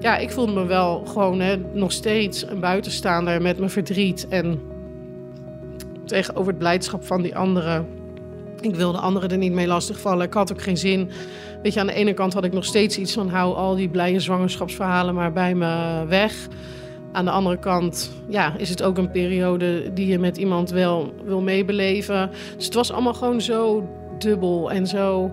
Ja, ik voelde me wel gewoon hè, nog steeds een buitenstaander met mijn verdriet. En tegenover het blijdschap van die anderen. Ik wilde anderen er niet mee lastigvallen. Ik had ook geen zin. Weet je, aan de ene kant had ik nog steeds iets van... hou al die blije zwangerschapsverhalen maar bij me weg. Aan de andere kant ja, is het ook een periode die je met iemand wel wil meebeleven. Dus het was allemaal gewoon zo dubbel en zo...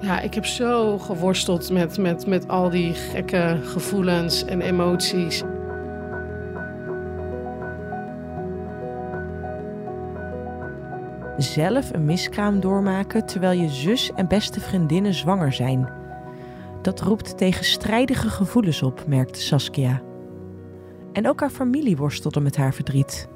Ja, ik heb zo geworsteld met, met, met al die gekke gevoelens en emoties. Zelf een miskraam doormaken terwijl je zus en beste vriendinnen zwanger zijn. Dat roept tegenstrijdige gevoelens op, merkte Saskia. En ook haar familie worstelde met haar verdriet.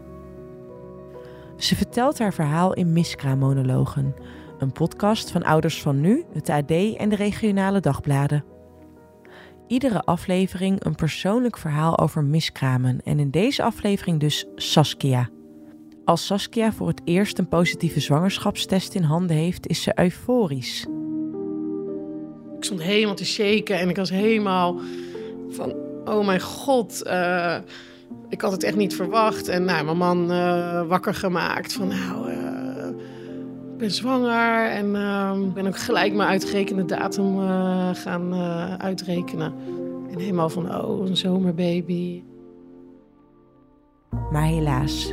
Ze vertelt haar verhaal in Miskraammonologen, een podcast van Ouders van Nu, het AD en de regionale dagbladen. Iedere aflevering een persoonlijk verhaal over miskramen en in deze aflevering dus Saskia. Als Saskia voor het eerst een positieve zwangerschapstest in handen heeft, is ze euforisch. Ik stond helemaal te shaken en ik was helemaal van, oh mijn god, uh, ik had het echt niet verwacht. En nou, mijn man uh, wakker gemaakt van, nou, ik ben zwanger en ik ben ook gelijk mijn uitgerekende datum gaan uitrekenen. En helemaal van, oh, een zomerbaby. Maar helaas,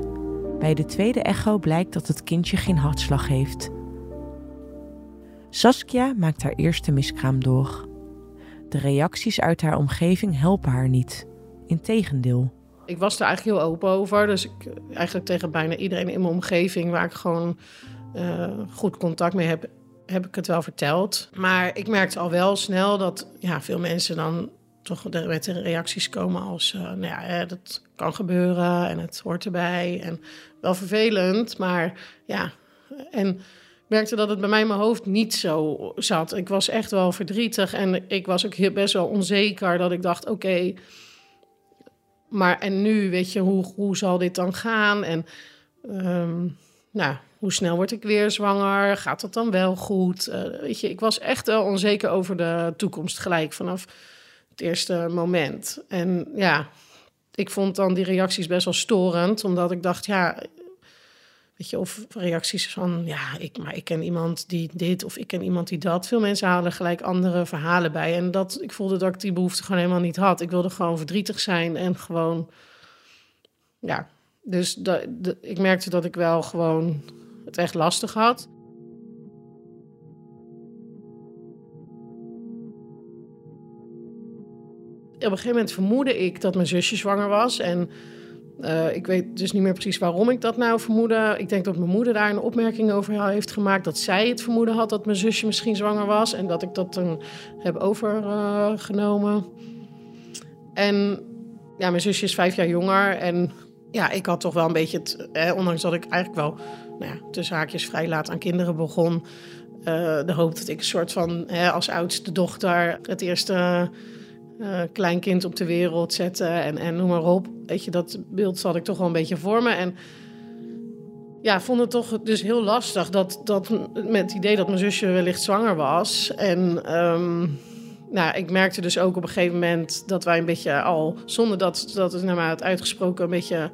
bij de tweede echo blijkt dat het kindje geen hartslag heeft. Saskia maakt haar eerste miskraam door. De reacties uit haar omgeving helpen haar niet. Integendeel. Ik was er eigenlijk heel open over. Dus ik, eigenlijk tegen bijna iedereen in mijn omgeving waar ik gewoon uh, goed contact mee heb, heb ik het wel verteld. Maar ik merkte al wel snel dat ja, veel mensen dan toch met de reacties komen als... Uh, nou ja, dat kan gebeuren en het hoort erbij. En wel vervelend, maar ja... En merkte dat het bij mij in mijn hoofd niet zo zat. Ik was echt wel verdrietig en ik was ook best wel onzeker. Dat ik dacht, oké, maar en nu, weet je, hoe, hoe zal dit dan gaan? En um, nou, hoe snel word ik weer zwanger? Gaat dat dan wel goed? Uh, weet je, ik was echt wel onzeker over de toekomst gelijk vanaf het eerste moment. En ja, ik vond dan die reacties best wel storend, omdat ik dacht, ja, Weet je, of reacties van, ja, ik, maar ik ken iemand die dit of ik ken iemand die dat. Veel mensen halen gelijk andere verhalen bij. En dat, ik voelde dat ik die behoefte gewoon helemaal niet had. Ik wilde gewoon verdrietig zijn en gewoon, ja. Dus dat, ik merkte dat ik wel gewoon het echt lastig had. Op een gegeven moment vermoedde ik dat mijn zusje zwanger was en uh, ik weet dus niet meer precies waarom ik dat nou vermoedde. Ik denk dat mijn moeder daar een opmerking over heeft gemaakt. Dat zij het vermoeden had dat mijn zusje misschien zwanger was. En dat ik dat toen heb overgenomen. en ja, mijn zusje is vijf jaar jonger. En ja, ik had toch wel een beetje het... ondanks dat ik eigenlijk wel nou ja, tussen haakjes vrij laat aan kinderen begon... Uh, de hoop dat ik een soort van hè, als oudste dochter het eerste uh, kleinkind op de wereld zetten en, en noem maar op. Weet je, dat beeld zat ik toch wel een beetje voor me. En ja, vond het toch dus heel lastig dat, dat met het idee dat mijn zusje wellicht zwanger was. En um, nou, ik merkte dus ook op een gegeven moment dat wij een beetje al, zonder dat, dat het naar had uitgesproken, een beetje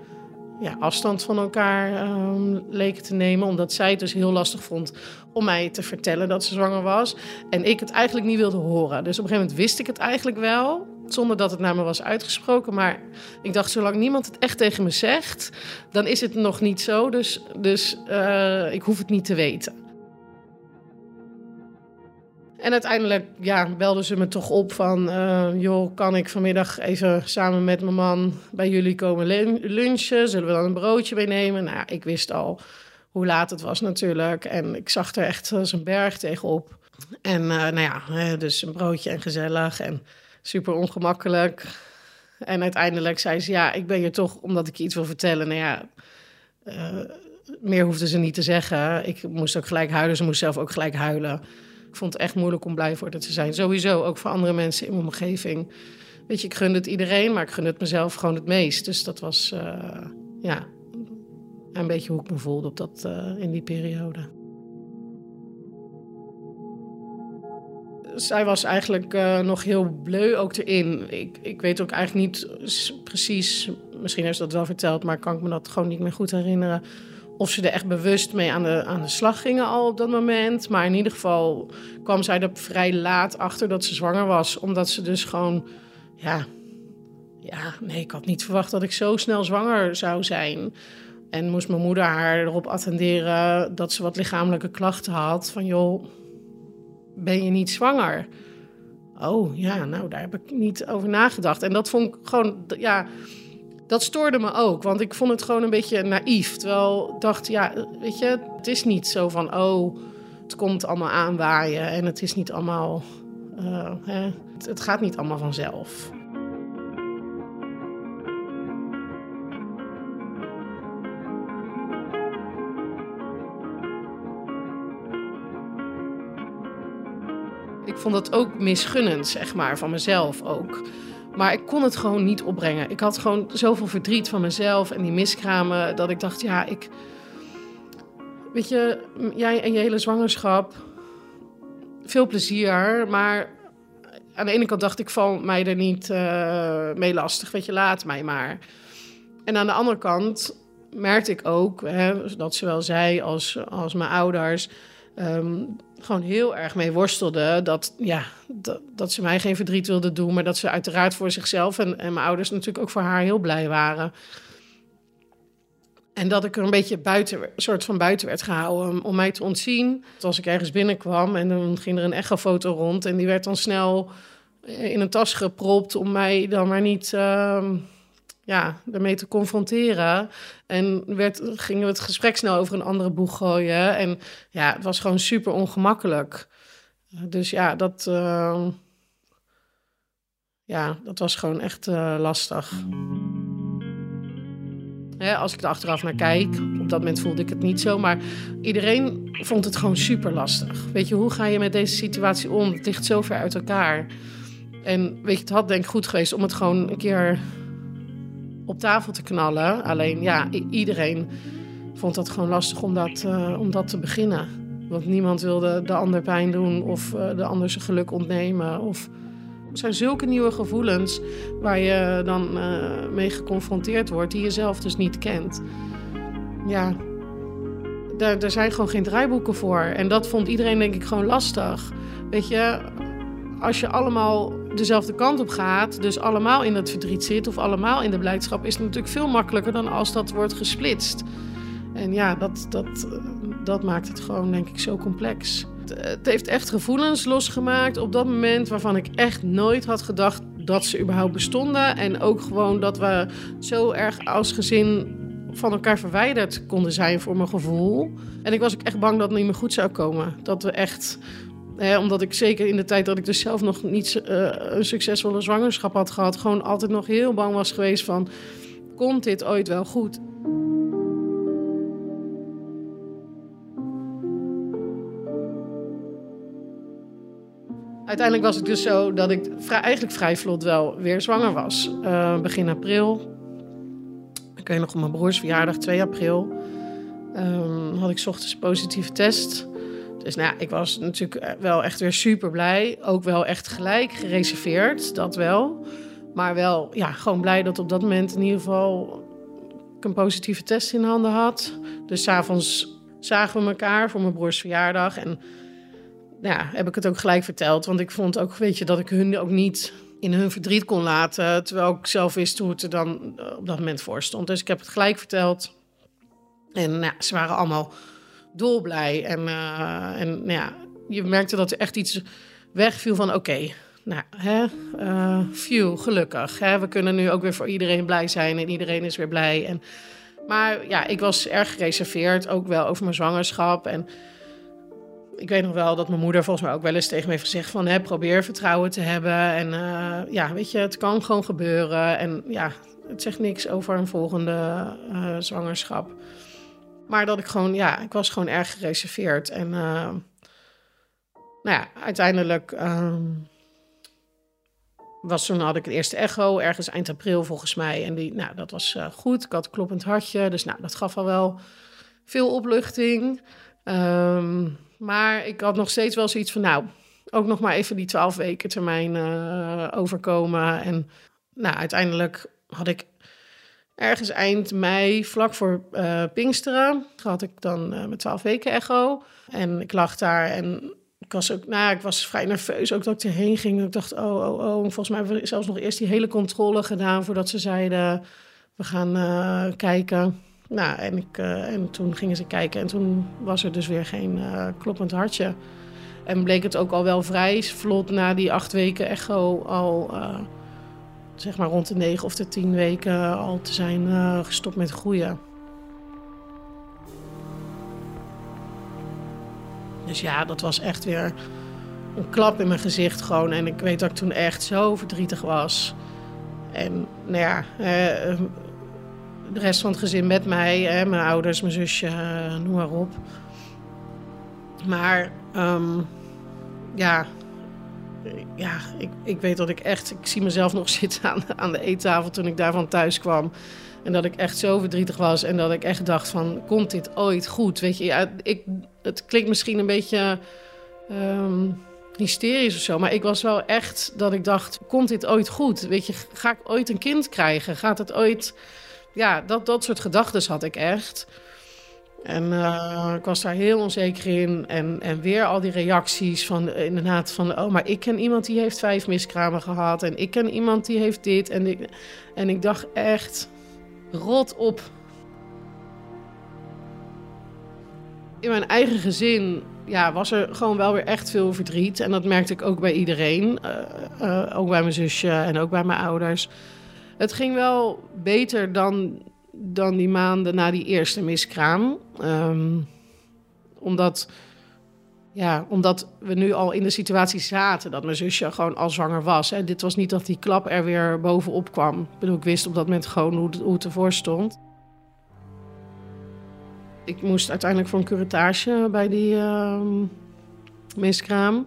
ja, afstand van elkaar um, leken te nemen. Omdat zij het dus heel lastig vond om mij te vertellen dat ze zwanger was. En ik het eigenlijk niet wilde horen. Dus op een gegeven moment wist ik het eigenlijk wel. Zonder dat het naar me was uitgesproken. Maar ik dacht, zolang niemand het echt tegen me zegt, dan is het nog niet zo. Dus, dus uh, ik hoef het niet te weten. En uiteindelijk ja, belden ze me toch op van... Uh, joh, kan ik vanmiddag even samen met mijn man bij jullie komen lunchen? Zullen we dan een broodje meenemen? Nou, ik wist al hoe laat het was natuurlijk. En ik zag er echt als een berg tegenop. En uh, nou ja, dus een broodje en gezellig en super ongemakkelijk. En uiteindelijk zei ze, ja, ik ben hier toch omdat ik je iets wil vertellen. Nou ja, uh, meer hoefde ze niet te zeggen. Ik moest ook gelijk huilen, ze moest zelf ook gelijk huilen. Ik vond het echt moeilijk om blij voor dat te zijn. Sowieso, ook voor andere mensen in mijn omgeving. Weet je, ik gun het iedereen, maar ik gun het mezelf gewoon het meest. Dus dat was, uh, ja, een beetje hoe ik me voelde op dat, uh, in die periode. zij was eigenlijk uh, nog heel bleu ook erin. Ik, ik weet ook eigenlijk niet precies, misschien heeft ze dat wel verteld, maar kan ik me dat gewoon niet meer goed herinneren. Of ze er echt bewust mee aan de, aan de slag gingen al op dat moment. Maar in ieder geval kwam zij er vrij laat achter dat ze zwanger was. Omdat ze dus gewoon, ja, ja, nee, ik had niet verwacht dat ik zo snel zwanger zou zijn. En moest mijn moeder haar erop attenderen dat ze wat lichamelijke klachten had. Van joh, ben je niet zwanger? Oh ja, nou daar heb ik niet over nagedacht. En dat vond ik gewoon, ja, dat stoorde me ook. Want ik vond het gewoon een beetje naïef. Terwijl ik dacht, ja, weet je, het is niet zo van, oh, het komt allemaal aanwaaien. En het is niet allemaal, uh, hè, het gaat niet allemaal vanzelf. Ik vond dat ook misgunnend, zeg maar, van mezelf ook. Maar ik kon het gewoon niet opbrengen. Ik had gewoon zoveel verdriet van mezelf en die miskramen... dat ik dacht, ja, ik... Weet je, jij en je hele zwangerschap... veel plezier, maar... aan de ene kant dacht ik, val mij er niet uh, mee lastig. Weet je, laat mij maar. En aan de andere kant merkte ik ook... Hè, dat zowel zij als, als mijn ouders... Um, gewoon heel erg mee worstelde. Dat, ja, dat, dat ze mij geen verdriet wilde doen. Maar dat ze uiteraard voor zichzelf en, en mijn ouders natuurlijk ook voor haar heel blij waren. En dat ik er een beetje buiten, soort van buiten werd gehouden om mij te ontzien. Als ik ergens binnenkwam en dan ging er een echofoto rond. En die werd dan snel in een tas gepropt om mij dan maar niet... Uh, ja, daarmee te confronteren. En werd, gingen we het gesprek snel over een andere boeg gooien. En ja, het was gewoon super ongemakkelijk. Dus ja, dat, uh, ja, dat was gewoon echt uh, lastig. Als ik er achteraf naar kijk, op dat moment voelde ik het niet zo. Maar iedereen vond het gewoon super lastig. Weet je, hoe ga je met deze situatie om? Het ligt zo ver uit elkaar. En weet je, het had denk ik goed geweest om het gewoon een keer op tafel te knallen. Alleen ja, iedereen vond dat gewoon lastig om dat, uh, om dat te beginnen. Want niemand wilde de ander pijn doen of uh, de ander zijn geluk ontnemen. Of... Er zijn zulke nieuwe gevoelens waar je dan uh, mee geconfronteerd wordt, die je zelf dus niet kent. Ja, daar, daar zijn gewoon geen draaiboeken voor. En dat vond iedereen denk ik gewoon lastig. Weet je, als je allemaal dezelfde kant op gaat, dus allemaal in het verdriet zit of allemaal in de blijdschap, is het natuurlijk veel makkelijker dan als dat wordt gesplitst. En ja, dat, dat, dat maakt het gewoon, denk ik, zo complex. Het heeft echt gevoelens losgemaakt op dat moment waarvan ik echt nooit had gedacht dat ze überhaupt bestonden. En ook gewoon dat we zo erg als gezin van elkaar verwijderd konden zijn voor mijn gevoel. En ik was ook echt bang dat het niet meer goed zou komen. Dat we echt omdat ik zeker in de tijd dat ik dus zelf nog niet uh, een succesvolle zwangerschap had gehad, gewoon altijd nog heel bang was geweest van, komt dit ooit wel goed? Uiteindelijk was het dus zo dat ik eigenlijk vrij vlot wel weer zwanger was. Uh, begin april. Ik weet nog op mijn broers verjaardag, 2 april. Um, had ik ochtends positieve test. Dus nou ik was natuurlijk eh, wel echt weer super blij. Ook wel echt gelijk gereserveerd, dat wel. Maar wel, ja, gewoon blij dat op dat moment in ieder geval ik een positieve test in handen had. Dus s'avonds zagen we elkaar voor mijn broers verjaardag. En nou ja, heb ik het ook gelijk verteld. Want ik vond ook, weet je, dat ik hun ook niet in hun verdriet kon laten. Terwijl ik zelf wist hoe het er dan eh, op dat moment voor stond. Dus ik heb het gelijk verteld. En nou, ze waren allemaal dolblij. En, uh, en nou ja, je merkte dat er echt iets wegviel van... oké, nou, hè, uh, gelukkig. Hè, we kunnen nu ook weer voor iedereen blij zijn en iedereen is weer blij. En, maar ja, ik was erg gereserveerd, ook wel over mijn zwangerschap. En ik weet nog wel dat mijn moeder volgens mij ook wel eens tegen me heeft gezegd van... Hè, probeer vertrouwen te hebben en uh, ja, weet je, het kan gewoon gebeuren. En ja, het zegt niks over een volgende zwangerschap. Maar dat ik gewoon, ja, ik was gewoon erg gereserveerd. En uh, nou ja, uiteindelijk ehm, was toen had ik het eerste echo, ergens eind april volgens mij. En die, nou, dat was goed. Ik had een kloppend hartje, dus nou, dat gaf al wel veel opluchting. Um, maar ik had nog steeds wel zoiets van, nou, ook nog maar even die twaalf weken termijn uh, overkomen. En nou, uiteindelijk had ik ergens eind mei, vlak voor uh, Pinksteren, had ik dan uh, mijn twaalf weken echo. En ik lag daar en ik was ook, nou, ik was vrij nerveus ook dat ik erheen ging. Ik dacht, oh, oh, oh. Volgens mij hebben we zelfs nog eerst die hele controle gedaan voordat ze zeiden, we gaan kijken. Nou, en, ik, en toen gingen ze kijken en toen was er dus weer geen kloppend hartje. En bleek het ook al wel vrij vlot na die acht weken echo al, zeg maar rond de negen of de tien weken al te zijn gestopt met groeien. Dus ja, dat was echt weer een klap in mijn gezicht gewoon. En ik weet dat ik toen echt zo verdrietig was. En nou ja, de rest van het gezin met mij. Mijn ouders, mijn zusje, uh, noem maar op. Maar um, ja, ja ik, ik weet dat ik echt... Ik zie mezelf nog zitten aan, aan de eettafel toen ik daarvan thuis kwam. En dat ik echt zo verdrietig was. En dat ik echt dacht van, komt dit ooit goed? Weet je, ja, ik, het klinkt misschien een beetje... Um, hysterisch of zo. Maar ik was wel echt dat ik dacht: komt dit ooit goed? Weet je, ga ik ooit een kind krijgen? Gaat het ooit ja, dat, dat soort gedachten had ik echt. En uh, ik was daar heel onzeker in. En, en weer al die reacties van inderdaad van... oh, maar ik ken iemand die heeft vijf miskramen gehad. En ik ken iemand die heeft dit. En ik, en ik dacht echt, rot op. In mijn eigen gezin ja, was er gewoon wel weer echt veel verdriet. En dat merkte ik ook bij iedereen. Uh, ook bij mijn zusje en ook bij mijn ouders het ging wel beter dan, dan die maanden na die eerste miskraam. Um, omdat, ja, omdat we nu al in de situatie zaten dat mijn zusje gewoon al zwanger was. Hè. Dit was niet dat die klap er weer bovenop kwam. Ik bedoel, ik wist op dat moment gewoon hoe, hoe het ervoor stond. Ik moest uiteindelijk voor een curatage bij die uh, miskraam.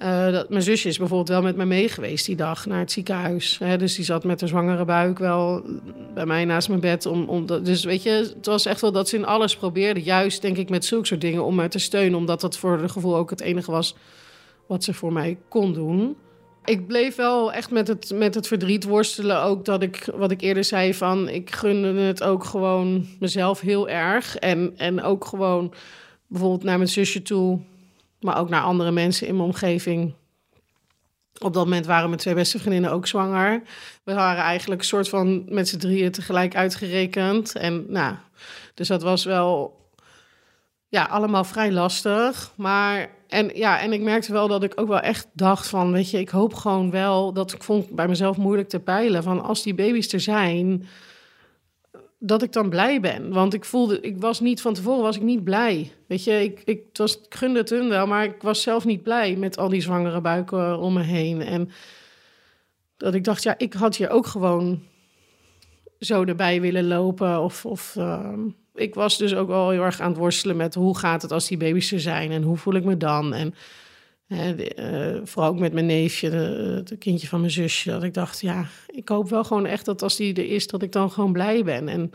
Uh, dat, mijn zusje is bijvoorbeeld wel met me mee geweest die dag naar het ziekenhuis. Hè, dus die zat met een zwangere buik wel bij mij naast mijn bed. Om, om dus weet je, het was echt wel dat ze in alles probeerde. Juist denk ik met zulke soort dingen om mij te steunen. Omdat dat voor het gevoel ook het enige was wat ze voor mij kon doen. Ik bleef wel echt met het, met het verdriet worstelen. Ook dat ik, wat ik eerder zei, van ik gunde het ook gewoon mezelf heel erg. En, en ook gewoon bijvoorbeeld naar mijn zusje toe maar ook naar andere mensen in mijn omgeving. Op dat moment waren mijn twee beste vriendinnen ook zwanger. We waren eigenlijk een soort van met z'n drieën tegelijk uitgerekend. En nou, dus dat was wel ja, allemaal vrij lastig. Maar en ja, en ik merkte wel dat ik ook wel echt dacht van, weet je, ik hoop gewoon wel dat ik vond bij mezelf moeilijk te peilen van als die baby's er zijn, dat ik dan blij ben. Want ik voelde, ik was niet van tevoren was ik niet blij. Weet je, ik, ik, het was, gunde het hun wel, maar ik was zelf niet blij met al die zwangere buiken om me heen. En dat ik dacht, ja, ik had hier ook gewoon zo erbij willen lopen. Of, of uh, ik was dus ook wel heel erg aan het worstelen met hoe gaat het als die baby's er zijn en hoe voel ik me dan. En uh, vooral ook met mijn neefje, het kindje van mijn zusje. Dat ik dacht, ja, ik hoop wel gewoon echt dat als die er is, dat ik dan gewoon blij ben. En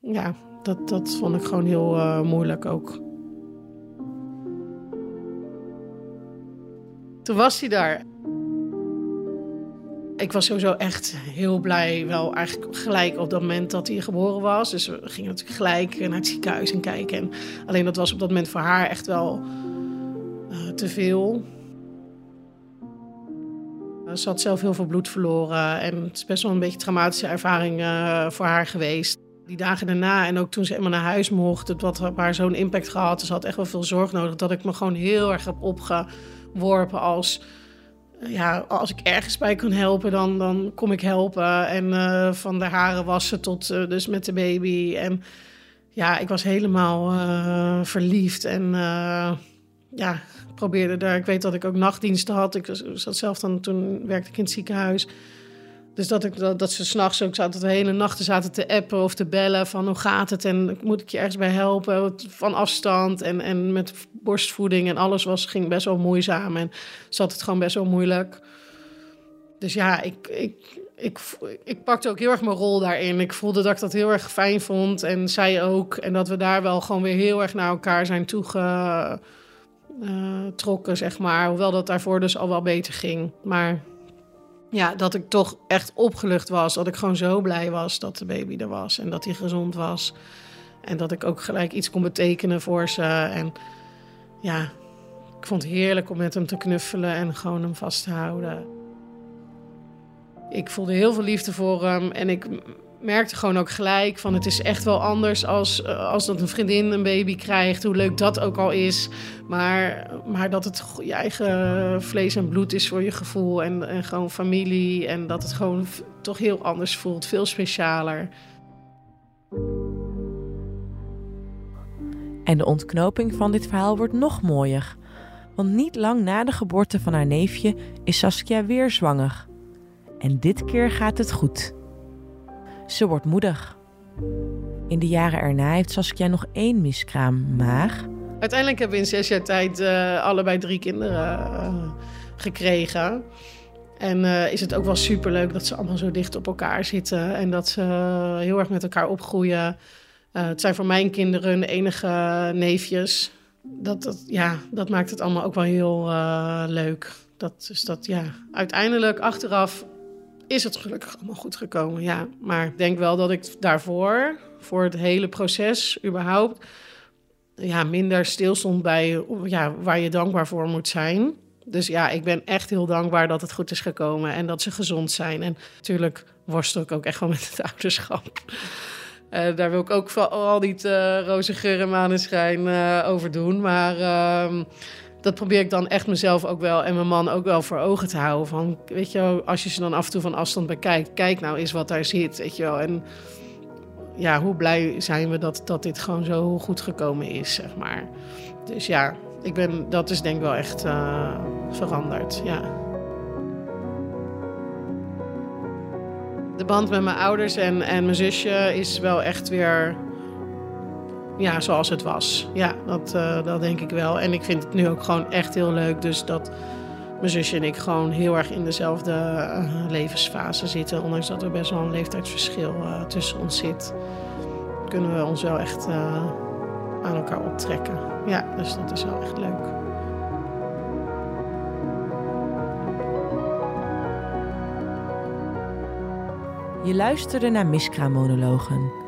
ja, dat, dat vond ik gewoon heel uh, moeilijk ook. Toen was hij daar. Ik was sowieso echt heel blij, wel eigenlijk gelijk op dat moment dat hij geboren was. Dus we gingen natuurlijk gelijk naar het ziekenhuis en kijken. En alleen dat was op dat moment voor haar echt wel te veel. Ze had zelf heel veel bloed verloren en het is best wel een beetje een traumatische ervaring uh, voor haar geweest. Die dagen daarna en ook toen ze helemaal naar huis mocht, het wat haar zo'n impact gehad. Ze had echt wel veel zorg nodig dat ik me gewoon heel erg heb opgeworpen als... Ja, als ik ergens bij kan helpen, dan, dan kom ik helpen. En van de haren wassen tot dus met de baby. En ja, ik was helemaal verliefd en ja, probeerde daar. Ik weet dat ik ook nachtdiensten had. Ik zat zelf dan toen werkte ik in het ziekenhuis. Dus dat, ik, dat, dat ze s'nachts ook zaten, de hele nachten zaten te appen of te bellen van hoe gaat het en moet ik je ergens bij helpen van afstand en, en met borstvoeding en alles was, ging best wel moeizaam en zat het gewoon best wel moeilijk. Dus ja, ik, ik, ik, ik pakte ook heel erg mijn rol daarin. Ik voelde dat ik dat heel erg fijn vond en zij ook. En dat we daar wel gewoon weer heel erg naar elkaar zijn toegetrokken, uh, zeg maar. Hoewel dat daarvoor dus al wel beter ging. Maar ja, dat ik toch echt opgelucht was. Dat ik gewoon zo blij was dat de baby er was en dat hij gezond was. En dat ik ook gelijk iets kon betekenen voor ze. En ja, ik vond het heerlijk om met hem te knuffelen en gewoon hem vast te houden. Ik voelde heel veel liefde voor hem en ik merkte gewoon ook gelijk van het is echt wel anders als, eh, als dat een vriendin een baby krijgt, hoe leuk dat ook al is. Maar, maar dat het je eigen vlees en bloed is voor je gevoel en, en gewoon familie en dat het gewoon toch heel anders voelt, veel specialer. En de ontknoping van dit verhaal wordt nog mooier. Want niet lang na de geboorte van haar neefje is Saskia weer zwanger. En dit keer gaat het goed. Ze wordt moedig. In de jaren erna heeft Saskia nog één miskraam, maar... Uiteindelijk hebben we in zes jaar tijd uh, allebei drie kinderen uh, gekregen. En uh, is het ook wel superleuk dat ze allemaal zo dicht op elkaar zitten. En dat ze heel erg met elkaar opgroeien. het zijn voor mijn kinderen de enige neefjes. Dat, dat, ja, dat maakt het allemaal ook wel heel leuk. Dat, dus dat, ja, uiteindelijk achteraf is het gelukkig allemaal goed gekomen. Ja, maar ik denk wel dat ik daarvoor, voor het hele proces überhaupt, ja, minder stilstond bij ja, waar je dankbaar voor moet zijn. Dus ja, ik ben echt heel dankbaar dat het goed is gekomen en dat ze gezond zijn. En natuurlijk worstel ik ook echt wel met het ouderschap. Uh, daar wil ik ook vooral niet uh, roze geur en maneschijn uh, over doen. Maar uh, dat probeer ik dan echt mezelf ook wel en mijn man ook wel voor ogen te houden. Van, weet je als je ze dan af en toe van afstand bekijkt, kijk nou eens wat daar zit, weet je wel. En ja, hoe blij zijn we dat, dat dit gewoon zo goed gekomen is, zeg maar. Dus ja, ik ben, dat is denk ik wel echt uh, veranderd, ja. De band met mijn ouders en, en mijn zusje is wel echt weer ja, zoals het was. Ja, dat, uh, dat denk ik wel. En ik vind het nu ook gewoon echt heel leuk. Dus dat mijn zusje en ik gewoon heel erg in dezelfde uh, levensfase zitten. Ondanks dat er best wel een leeftijdsverschil uh, tussen ons zit. Kunnen we ons wel echt aan elkaar optrekken. Ja, dus dat is wel echt leuk. Je luisterde naar Miskraammonologen.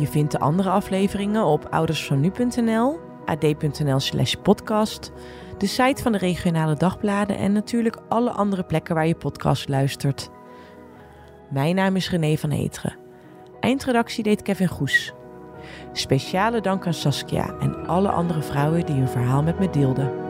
Je vindt de andere afleveringen op oudersvannu.nl, ad.nl slash podcast, de site van de regionale dagbladen en natuurlijk alle andere plekken waar je podcast luistert. Mijn naam is René van Heteren. Eindredactie deed Kevin Goes. Speciale dank aan Saskia en alle andere vrouwen die hun verhaal met me deelden.